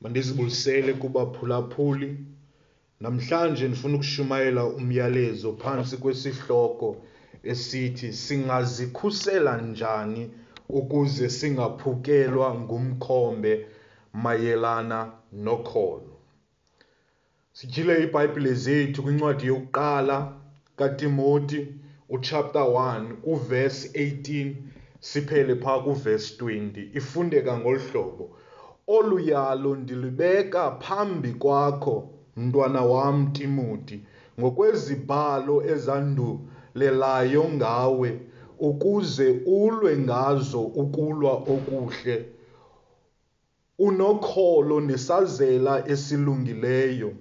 Mandizibulisele kubaphulaphuli. Namhlanje ndifuna ukushumayela umyalezo phantsi kwesihloko esithi singazikhusela njani ukuze singaphukelwa ngumkhombe mayelana nokholo. Sityhile iiBhayibhile zethu kwincwadi yokuqala kaTimoti uchapter 1 uvesi 18 siphele phaa kuvesi 20 ifundeka ngolu hlobo. Olu yalo ndilibeka phambi kwakho mntwana wam Timoti ngokwezibhalo ezandulelayo ngawe ukuze ulwe ngazo ukulwa okuhle. Unokholo nesazela esilungileyo.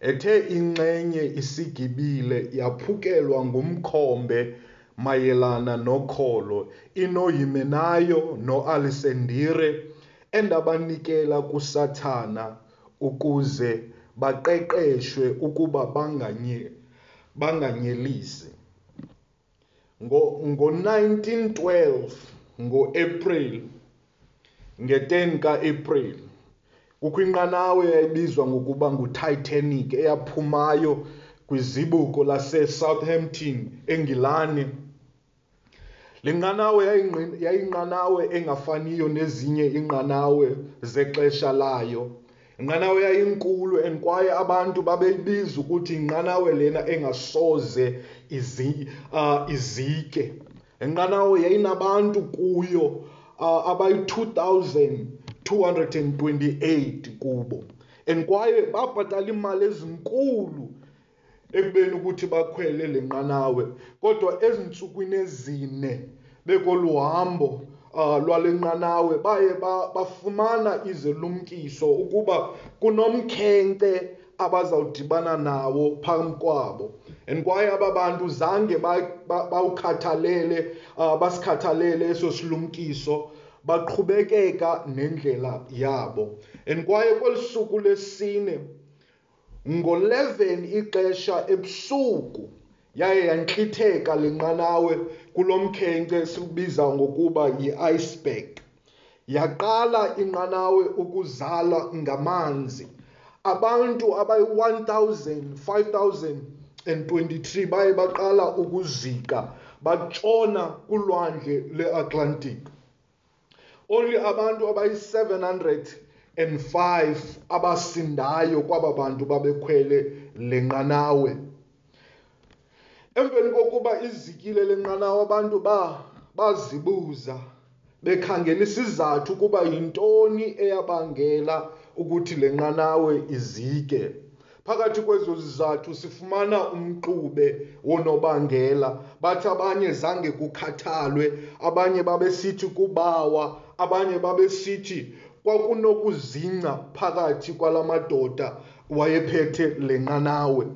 Ethe inxenye isigibile yaphukelwa ngumkhombe mayelana nokholo inohimenayo noalisendire endabanikela kusathana ukuze baqeqeshwe ukuba banganye banganyelisi ngo-1912 ngo-April nge-10 ka-April kukho inqanawa eyayibizwa ngokuba nguTitanic eyaphumayo kwizibuko laseSouthampton eNgilani. Le nqanawa yayinqanawa engafaniyo nezinye iinqanawe zexesha layo. Inqanawa yayinkulu and kwaye abantu babeyibiza ukuthi yinqanawa lena engasoze izi, uh, izike. Inqanawa yayinabantu kuyo uh, abayi-2228 kubo and kwaye babhatala imali ezinkulu ekubeni ukuthi bakhwele le nqanawe. Kodwa ezintsukwini ezine bekolu hambo uh, lwale nqanawe baye ba, bafumana izilumkiso ukuba kunomkhenkce abazawudibana nawo phambi kwabo. And kwaye aba bantu zange bawukhathalele ba, uh, basikhathalele eso silumkiso baqhubekeka nendlela yabo. And kwaye kweli suku lesine ngo-11 ixesha ebusuku yaye yantlitheka le nqanawe kulo mkhenkce sikubiza ngokuba yi-iceberg. Yaqala inqanawe ukuzala ngamanzi. Abantu abayi-1000 5023 baye baqala ukuzika batshona kulwandle lweatlantic only abantu abayi-705 abasindayo kwaba bantu babekhwele le nqanawe emveni kokuba izikile le nqanawa abantu ba bazibuza bekhangela isizathu ukuba yintoni eyabangela ukuthi le nqanawe izike. Phakathi kwezo zizathu sifumana umxube wonobangela. Bathi abanye zange kukhathalwe abanye babesithi kubawa abanye babesithi kwakunokuzingca phakathi kwala madoda wayephethe le nqanawe.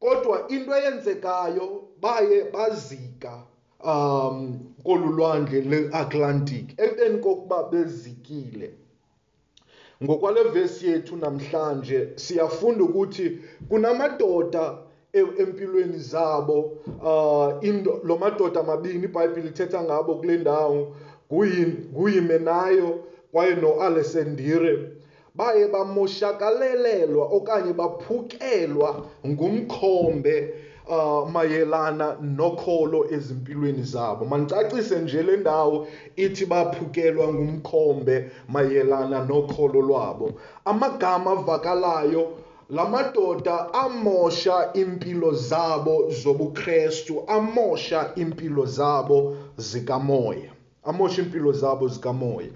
Kodwa into eyenzekayo baye bazika um kolu lwandle lweatlantic ekubeni kokuba bezikile. Ngokwale vesi yethu namhlanje siyafunda ukuthi kunamadoda empilweni zabo indo lo madoda amabini iBhayibhile ithetha ngabo kule ndawo nguyimenayo kwaye noalesendire baye bamoshakalelelwa okanye baphukelwa ngumkhombe uh, mayelana nokholo ezimpilweni zabo. Mandicacise nje le ndawo ithi baphukelwa ngumkhombe mayelana nokholo lwabo. Amagama avakalayo la madoda amosha impilo zabo zobukrestu amosha impilo zabo zikamoya amosha impilo zabo zikamoya.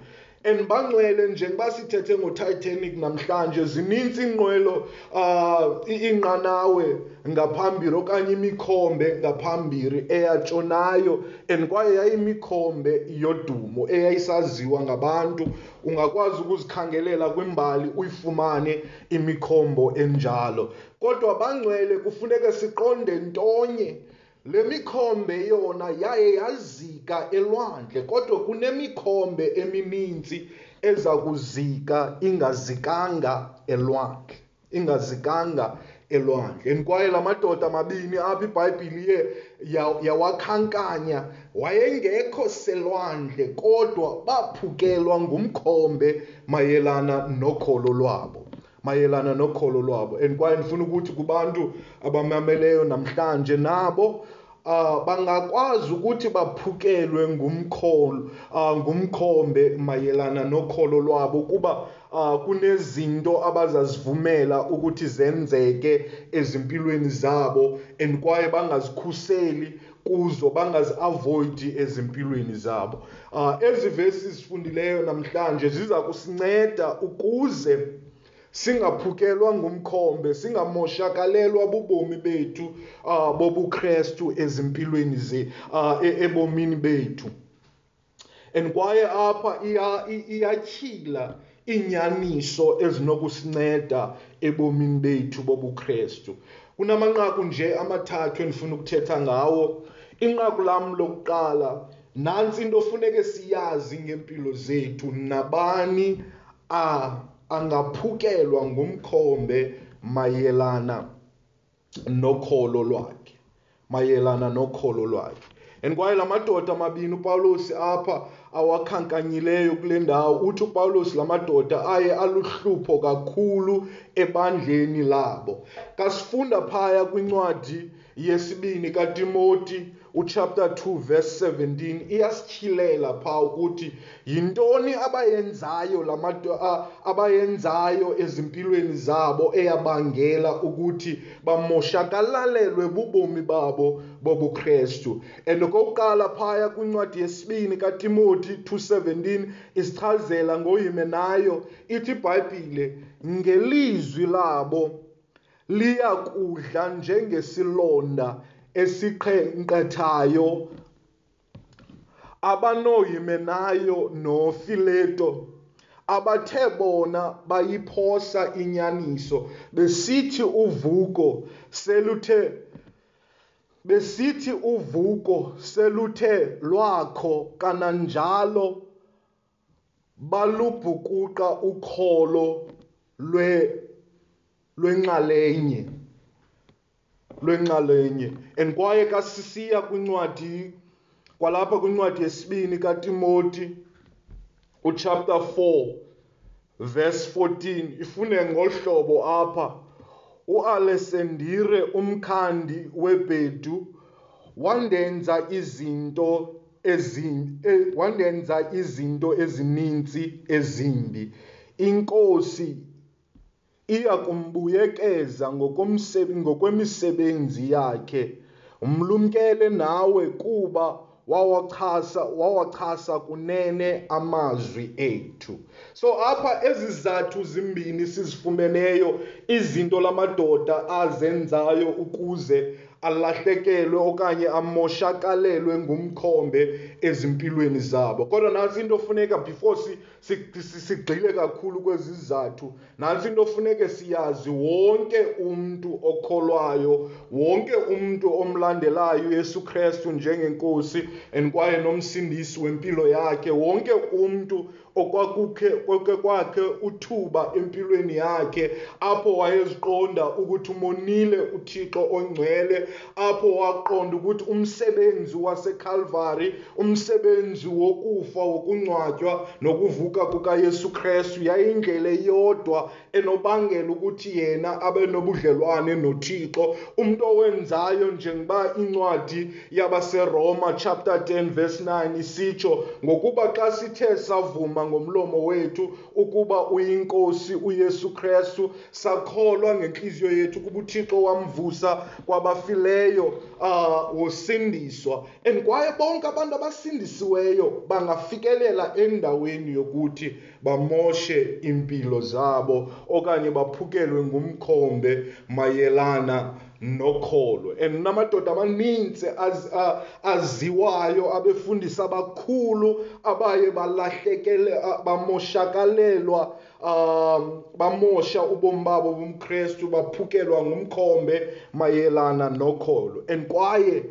And bangcwele njengoba sithethe ngotitanic namhlanje zinintsi iinqwelo uh iinqanawe ngaphambili okanye imikhombe ngaphambili eyatshonayo and kwaye yayimikhombe yodumo eyayisaziwa ngabantu. Ungakwazi ukuzikhangelela kwimbali uyifumane imikhombo enjalo. Kodwa bangcwele kufuneka siqonde ntonye le mikhombe yona yaye yazika elwandle kodwa kunemikhombe emininzi eza kuzika ingazikanga elwandle ingazikanga elwandle. And kwaye la madoda amabini apha ibhayibhile iye ya- yawakhankanya wayengekho selwandle kodwa baphukelwa ngumkhombe mayelana nokholo lwabo. Mayelana nokholo lwabo. And kwaye ndifuna ukuthi kubantu abamameleyo namhlanje nabo uh, bangakwazi ukuthi baphukelwe ngumkholo uh, ngumkhombe mayelana nokholo lwabo kuba uh, kunezinto abazazivumela ukuthi zenzeke ezimpilweni zabo and kwaye bangazikhuseli kuzo bangazi-avoidi ezimpilweni zabo. Uh, ezi vesi sifundileyo namhlanje ziza kusinceda ukuze singaphukelwa ngumkhombe singamoshakalelwa bubomi bethu uh, bobuKristu ezimpilweni ze uh, ebomini bethu. And kwaye apha iya- iyatyhila iinyaniso ezinokusinceda ebomini bethu bobuKristu. Kunamanqaku nje amathathu endifuna ukuthetha ngawo. Inqaku lam lokuqala nantsi into funeke siyazi ngempilo zethu nabani a angaphukelwa ngumkhombe mayelana nokholo lwakhe mayelana nokholo lwakhe. And kwaye la madoda amabini upawulos apha awakhankanyileyo kule ndawo uthi upawulos la madoda aye aluhlupho kakhulu ebandleni labo. Kasifunda phaya kwincwadi yesibini katimoti uchapter 2 verse 17 iyasityhilela phaa ukuthi yintoni abayenzayo la mado- a- abayenzayo ezimpilweni zabo eyabangela ukuthi bamoshakalalelwe bubomi babo bobuKristu? And okokuqala phaya kwincwadi yesibini katimoti 2:17 isichazela ngoyimenayo ithi ibhayibhile ngelizwi labo liyakudla njengesilonda esiqhenqethayo abanoyimenayo nofileto abathe bona bayiphosa inyaniso. Besithi uvuko seluthe besithi uvuko seluthe lwakho kananjalo balubhukuqa ukholo lwe lwenxalenye. Lwenxalenye. And kwaye kasisiya kwincwadi kwalapha kwincwadi yesibini katimoti uchapter 4 verse 14 ifune ngohlobo apha. Ualesandire umkhandi webhedu wandenza izinto ezimbi wandenza izinto ezininzi ezimbi. Inkosi iya kumbuyekeza ngokomsebenzi ngokwemisebenzi yakhe. Umlumkele nawe kuba wawachasa wawachasa kunene amazwi ethu. So apha ezizathu zimbini sizifumeneyo izinto lamadoda azenzayo ukuze alahlekelwe okanye amoshakalelwe ngumkhombe ezimpilweni zabo. Kodwa nantsi into funeka before si- si- si- sigxile kakhulu kwezi zizathu nantsi into funeke siyazi wonke umntu okholwayo wonke umntu omlandelayo uyesu kristu njengenkosi and kwaye nomsindisi wempilo yakhe wonke umntu okwakukhe kwakhe kwakhe uthuba empilweni yakhe apho wayeziqonda ukuthi umonile uthixo ongcwele apho waqonda ukuthi umsebenzi waseCalvary umsebenzi wokufa wokungcwatywa nokuvuka kukaYesu Kristu yayindlela eyodwa enobangela ukuthi yena abe nobudlelwane noThixo. Umuntu owenzayo njengoba incwadi yabaseRoma chapter 10 verse 9 isitsho ngokuba xa sithe savuma ngomlomo wethu ukuba uyinkosi uYesu Kristu sakholwa ngenhliziyo yethu kuba uThixo wamvusa kwabafileyo uh, wosindiswa. And kwaye bonke abantu abasindisiweyo bangafikelela endaweni yokuthi bamoshe impilo zabo okanye baphukelwe ngumkhombe mayelana nokholo and namadoda amaninzi az, a- aziwayo abefundisa abakhulu abaye balahlekele a- bamoshakalelwa um bamosha ubomi babo bomkristu baphukelwa ngumkhombe mayelana nokholo and kwaye uh,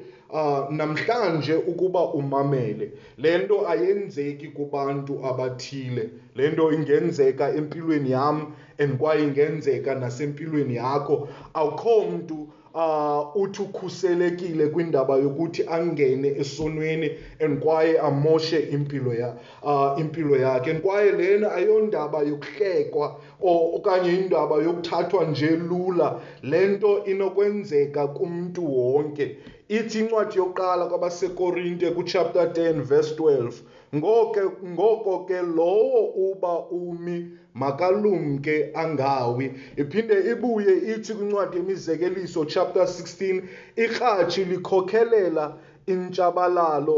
namhlanje ukuba umamele le nto ayenzeki kubantu abathile. Le nto ingenzeka empilweni yam and kwaye ingenzeka nasempilweni yakho. Awukho mntu uh uthi ukhuselekile kwindaba yokuthi angene esonweni and kwaye amoshe impilo ya uh impilo yakhe. And kwaye lena ayondaba yokuhlekwa okanye indaba yokuthathwa nje lula. Lento inokwenzeka kumuntu wonke. Ithi incwadi yokuqala kwabasekorinte kuchapter 10 verse 12 ngoko ngoko ke lowo uba umi makalumke angawi. Iphinde ibuye ithi kwincwadi yemizekeliso chapter 16 irhatshi likhokhelela intshabalalo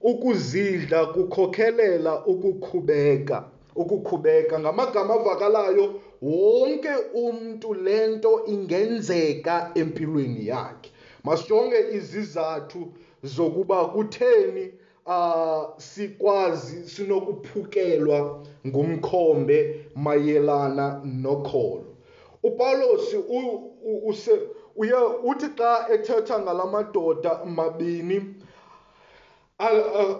ukuzidla kukhokhelela ukukhubeka ukukhubeka. Ngamagama avakalayo wonke umuntu lento ingenzeka empilweni yakhe. Masijonge izizathu zokuba kutheni uh sikwazi sinokuphukelwa ngumkhombe mayelana nokholo. uPaulos use uye uthi xa ethetha ngalamadoda mabini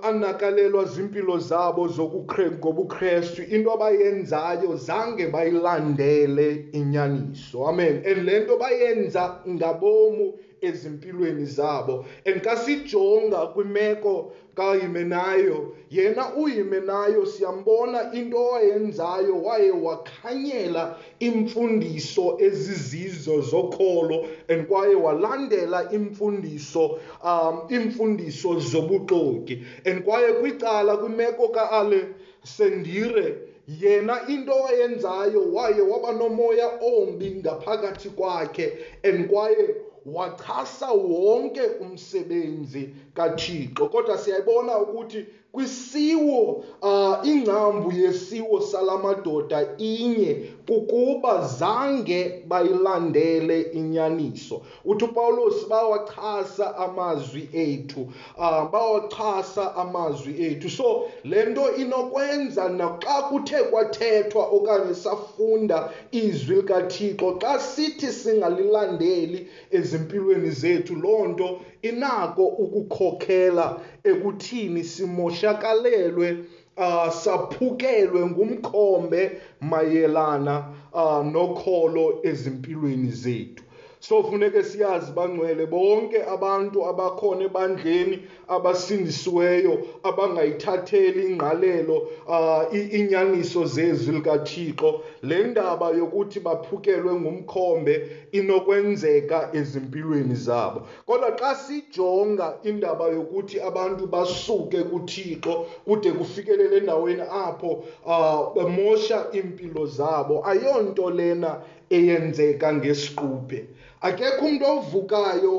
anakalelwa zimpilo zabo ngobuKristu into abayenzayo zange bayilandele inyaniso. Amen. And lento bayenza ngabomu ezimpilweni zabo. And kasijonga kwimeko kaHimenayo yena uHimenayo siyambona into ayenzayo waye wakhanyela imfundiso ezizizo zokholo and kwaye walandela imfundiso um imfundiso zobuxoki. And kwaye kwicala kwimeko kaAlexandire yena into ayenzayo waye waba nomoya ombi ngaphakathi kwakhe. And kwaye wachasa wonke umsebenzi kaThixo. Kodwa siyayibona ukuthi kwisiwo uh, ingcambu yesiwo salamadoda inye kukuba zange bayilandele inyaniso. Uthi upawulos bawachasa amazwi ethu uh, bawachasa amazwi ethu. So le nto inokwenza naxa kuthe kwathethwa okanye safunda izwi likathixo xa sithi singalilandeli ezimpilweni zethu loo nto inako ukukhokhela ekuthini simoshakalelwe uh, saphukelwe ngumkhombe mayelana uh, nokholo ezimpilweni zethu. So funeke siyazi bangcwele bonke abantu abakhona ebandleni abasindisiweyo abangayithatheli ingqalelo uh, inyaniso zezwi likathixo. Le ndaba yokuthi baphukelwe ngumkhombe inokwenzeka ezimpilweni zabo. Kodwa xa sijonga indaba yokuthi abantu basuke kuthixo kude kufikelele endaweni apho uh, bemosha iimpilo zabo ayonto lena eyenzeka ngesiquphe. Akekho umuntu ovukayo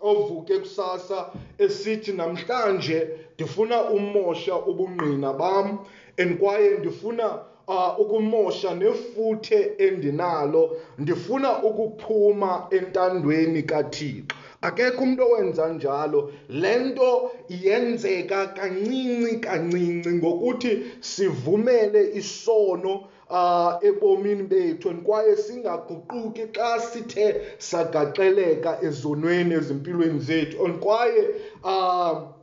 ovuke kusasa esithi namhlanje ndifuna umosha ubungqina bam and kwaye ndifuna uh, ukumosha nefuthe endinalo. Ndifuna ukuphuma entandweni kaThixo. Akekho umuntu owenza njalo. Le nto yenzeka kancinci kancinci ngokuthi sivumele isono uh ebomini bethu kwaye singaguquki xa sithe sagaxeleka ezonweni ezimpilweni zethu. Kwaye uh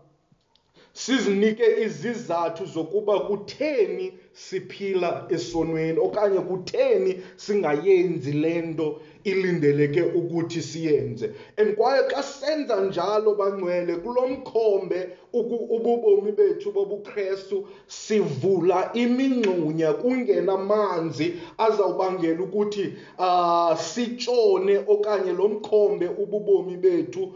sizinike izizathu zokuba kutheni siphila esonweni okanye kutheni singayenzi le nto ilindeleke ukuthi siyenze. And kwaye xa senza njalo bangcwele kulo mkhombe ububomi bethu bobuKristu sivula imingxunya kungenamanzi azawubangela ukuthi uh, sitshone okanye lo mkhombe ububomi bethu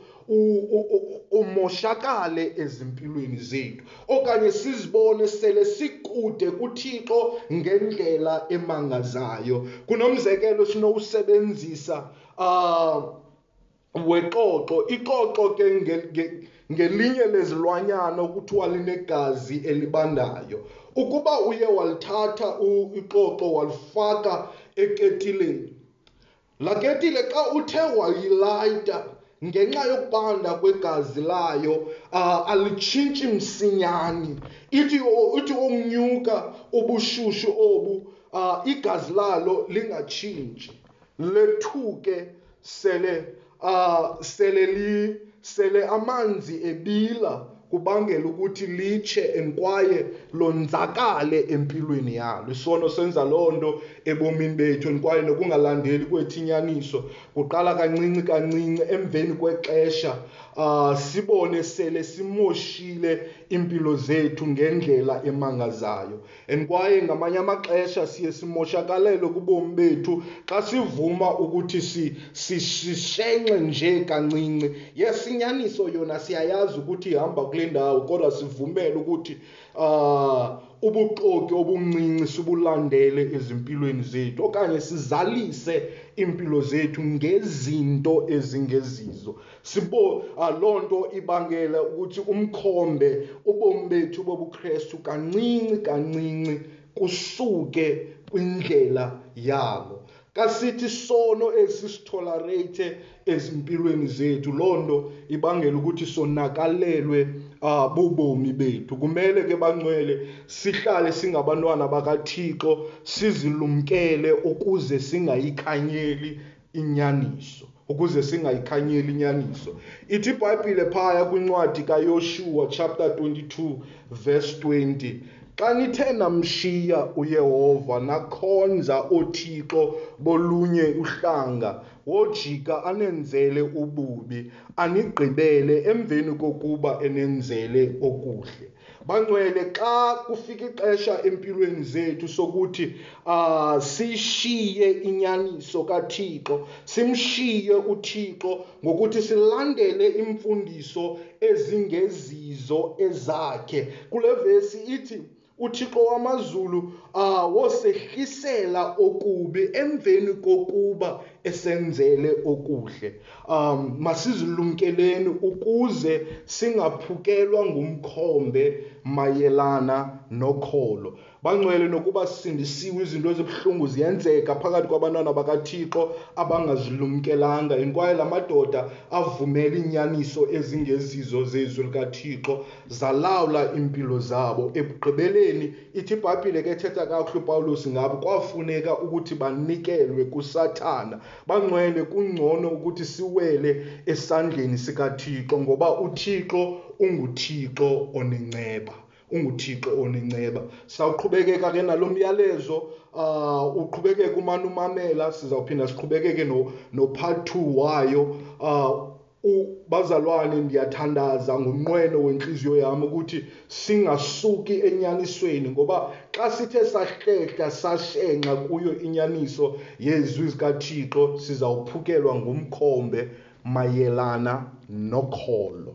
umoshakale ezimpilweni zethu. Okanye sizibone sele sikude kuThixo ngendlela emangazayo. Kunomzekelo sinowusebenzisa uh weqoqo iqoqo ke ngelinye lezilwanyana okuthiwa linegazi elibandayo. Ukuba uye walithatha iqoqo walifaka eketileni. Laa ketile xa uthe wayilayita ngenxa yokubanda kwegazi layo uh, alitshintshi msinyani ithi ithi ukunyuka ubushushu obu uh, igazi lalo lingatshintshi lethuke sele uh, sele li sele amanzi ebila. Kubangela ukuthi litshe and kwaye lonzakale empilweni yalo. Isono senza loo nto ebomini bethu and kwaye nokungalandeli kwethu inyaniso kuqala kancinci kancinci emveni kwexesha. Uh sibone sele simoshile impilo zethu ngendlela emangazayo. And kwaye ngamanye amaxesha siye simoshakalelwe kubomi bethu xa sivuma ukuthi sishenxe nje kancinci. Yes inyaniso yona siyayazi ukuthi ihamba kule ndawo kodwa sivumele ukuthi uh ubuxoki obuncinci sibulandele ezimpilweni zethu okanye sizalise impilo zethu ngezinto ezingezizo. Sibo loo nto ibangela ukuthi umkhombe ubomi bethu bobuKristu kancinci kancinci kusuke kwindlela yalo kasithi sono esisitolerate ezimpilweni zethu loo nto ibangela ukuthi sonakalelwe bobomi bethu. Kumele ke bangcwele sihlale singabantwana bakathixo sizilumkele ukuze singayikhanyeli inyaniso ukuze singayikhanyeli inyaniso. Ithi ibhayibhile phaya kwincwadi kayoshua chapter 22 verse 20 xa nithe namshiya uyehova nakhonza othixo bolunye uhlanga wojika anenzele ububi anigqibele emveni kokuba enenzele okuhle. Bangcwele xa kufika ixesha empilweni zethu sokuthi uh, sishiye inyaniso kathixo simshiye uthixo ngokuthi silandele imfundiso ezingezizo ezakhe. Kule vesi ithi uthixo wamazulu uh, wosehlisela okubi emveni kokuba esenzele okuhle. Um masizilumkeleni ukuze singaphukelwa ngumkhombe mayelana nokholo. Bangcwele nokuba sisindisiwe izinto ezibuhlungu ziyenzeka phakathi kwabantwana bakathixo abangazilumkelanga and kwaye la madoda avumela iinyaniso ezingezizo zezwi likathixo zalawula iimpilo zabo. Ekugqibeleni ithi ibhayibhile ke ethetha kakuhle upawulos ngabo kwafuneka ukuthi banikelwe kusathana bangcwele kungcono ukuthi siwele esandleni sikathixo ngoba uthixo unguthixo onenceba unguthixo onenceba. Sawuqhubekeka ke nalo myalezo uh uqhubekeke umane umamela sizawuphinda siqhubekeke no, no part 2 wayo uh bazalwane ndiyathandaza ngomnqweno wenhliziyo yami ukuthi singasuki enyanisweni ngoba xa sithe sahlehla sashenxa kuyo inyaniso yezwi zikathixo sizawuphukelwa ngumkhombe mayelana nokholo.